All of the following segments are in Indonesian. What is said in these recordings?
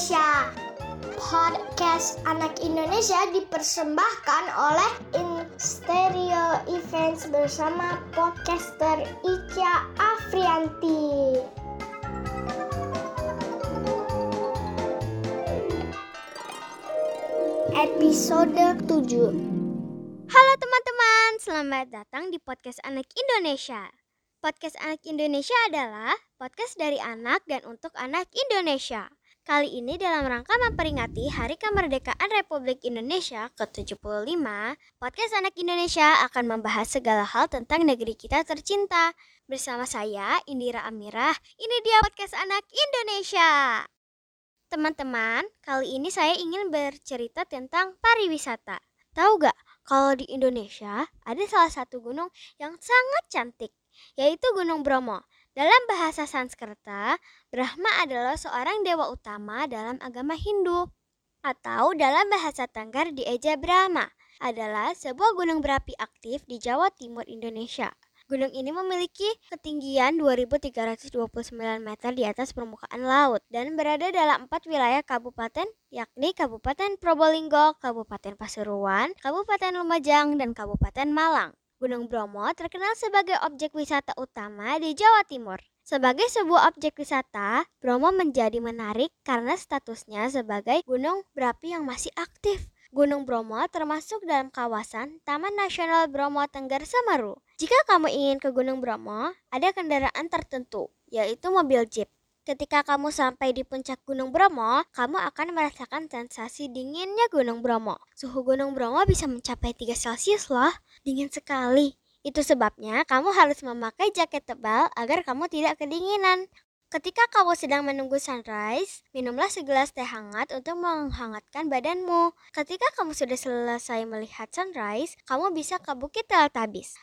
Indonesia. Podcast Anak Indonesia dipersembahkan oleh In Stereo Events bersama podcaster Ica Afrianti. Episode 7 Halo teman-teman, selamat datang di podcast Anak Indonesia. Podcast Anak Indonesia adalah podcast dari anak dan untuk anak Indonesia. Kali ini dalam rangka memperingati Hari Kemerdekaan Republik Indonesia ke-75, podcast Anak Indonesia akan membahas segala hal tentang negeri kita tercinta. Bersama saya, Indira Amirah, ini dia podcast Anak Indonesia. Teman-teman, kali ini saya ingin bercerita tentang pariwisata. Tahu gak, kalau di Indonesia ada salah satu gunung yang sangat cantik, yaitu Gunung Bromo. Dalam bahasa Sanskerta, Brahma adalah seorang dewa utama dalam agama Hindu. Atau dalam bahasa Tengger dieja Brahma, adalah sebuah gunung berapi aktif di Jawa Timur Indonesia. Gunung ini memiliki ketinggian 2329 meter di atas permukaan laut dan berada dalam empat wilayah kabupaten yakni Kabupaten Probolinggo, Kabupaten Pasuruan, Kabupaten Lumajang, dan Kabupaten Malang. Gunung Bromo terkenal sebagai objek wisata utama di Jawa Timur. Sebagai sebuah objek wisata, Bromo menjadi menarik karena statusnya sebagai gunung berapi yang masih aktif. Gunung Bromo termasuk dalam kawasan Taman Nasional Bromo Tengger Semeru. Jika kamu ingin ke Gunung Bromo, ada kendaraan tertentu, yaitu mobil jeep. Ketika kamu sampai di puncak Gunung Bromo, kamu akan merasakan sensasi dinginnya Gunung Bromo. Suhu Gunung Bromo bisa mencapai 3 Celcius loh, dingin sekali. Itu sebabnya kamu harus memakai jaket tebal agar kamu tidak kedinginan. Ketika kamu sedang menunggu sunrise, minumlah segelas teh hangat untuk menghangatkan badanmu. Ketika kamu sudah selesai melihat sunrise, kamu bisa ke Bukit Teltabis.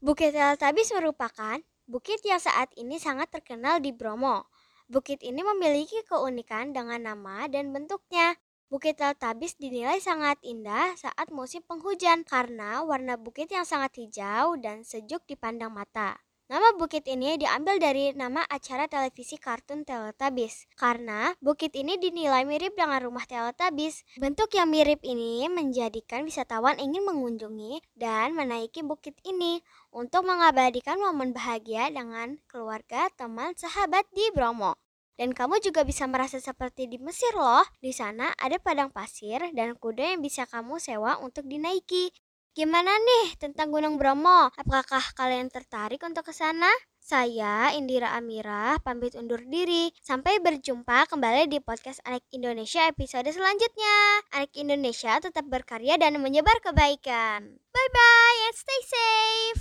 Bukit Teltabis merupakan bukit yang saat ini sangat terkenal di Bromo. Bukit ini memiliki keunikan dengan nama dan bentuknya. Bukit Teltabis dinilai sangat indah saat musim penghujan karena warna bukit yang sangat hijau dan sejuk dipandang mata. Nama bukit ini diambil dari nama acara televisi kartun Teletubbies karena bukit ini dinilai mirip dengan rumah Teletubbies. Bentuk yang mirip ini menjadikan wisatawan ingin mengunjungi dan menaiki bukit ini untuk mengabadikan momen bahagia dengan keluarga, teman, sahabat di Bromo. Dan kamu juga bisa merasa seperti di Mesir loh. Di sana ada padang pasir dan kuda yang bisa kamu sewa untuk dinaiki. Gimana nih tentang Gunung Bromo? Apakah kalian tertarik untuk ke sana? Saya Indira Amira pamit undur diri. Sampai berjumpa kembali di podcast Anak Indonesia episode selanjutnya. Anak Indonesia tetap berkarya dan menyebar kebaikan. Bye bye and stay safe.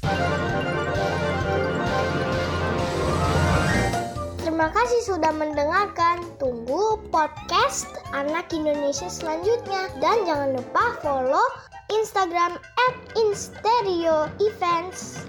Terima kasih sudah mendengarkan. Tunggu podcast Anak Indonesia selanjutnya. Dan jangan lupa follow Instagram in stereo events.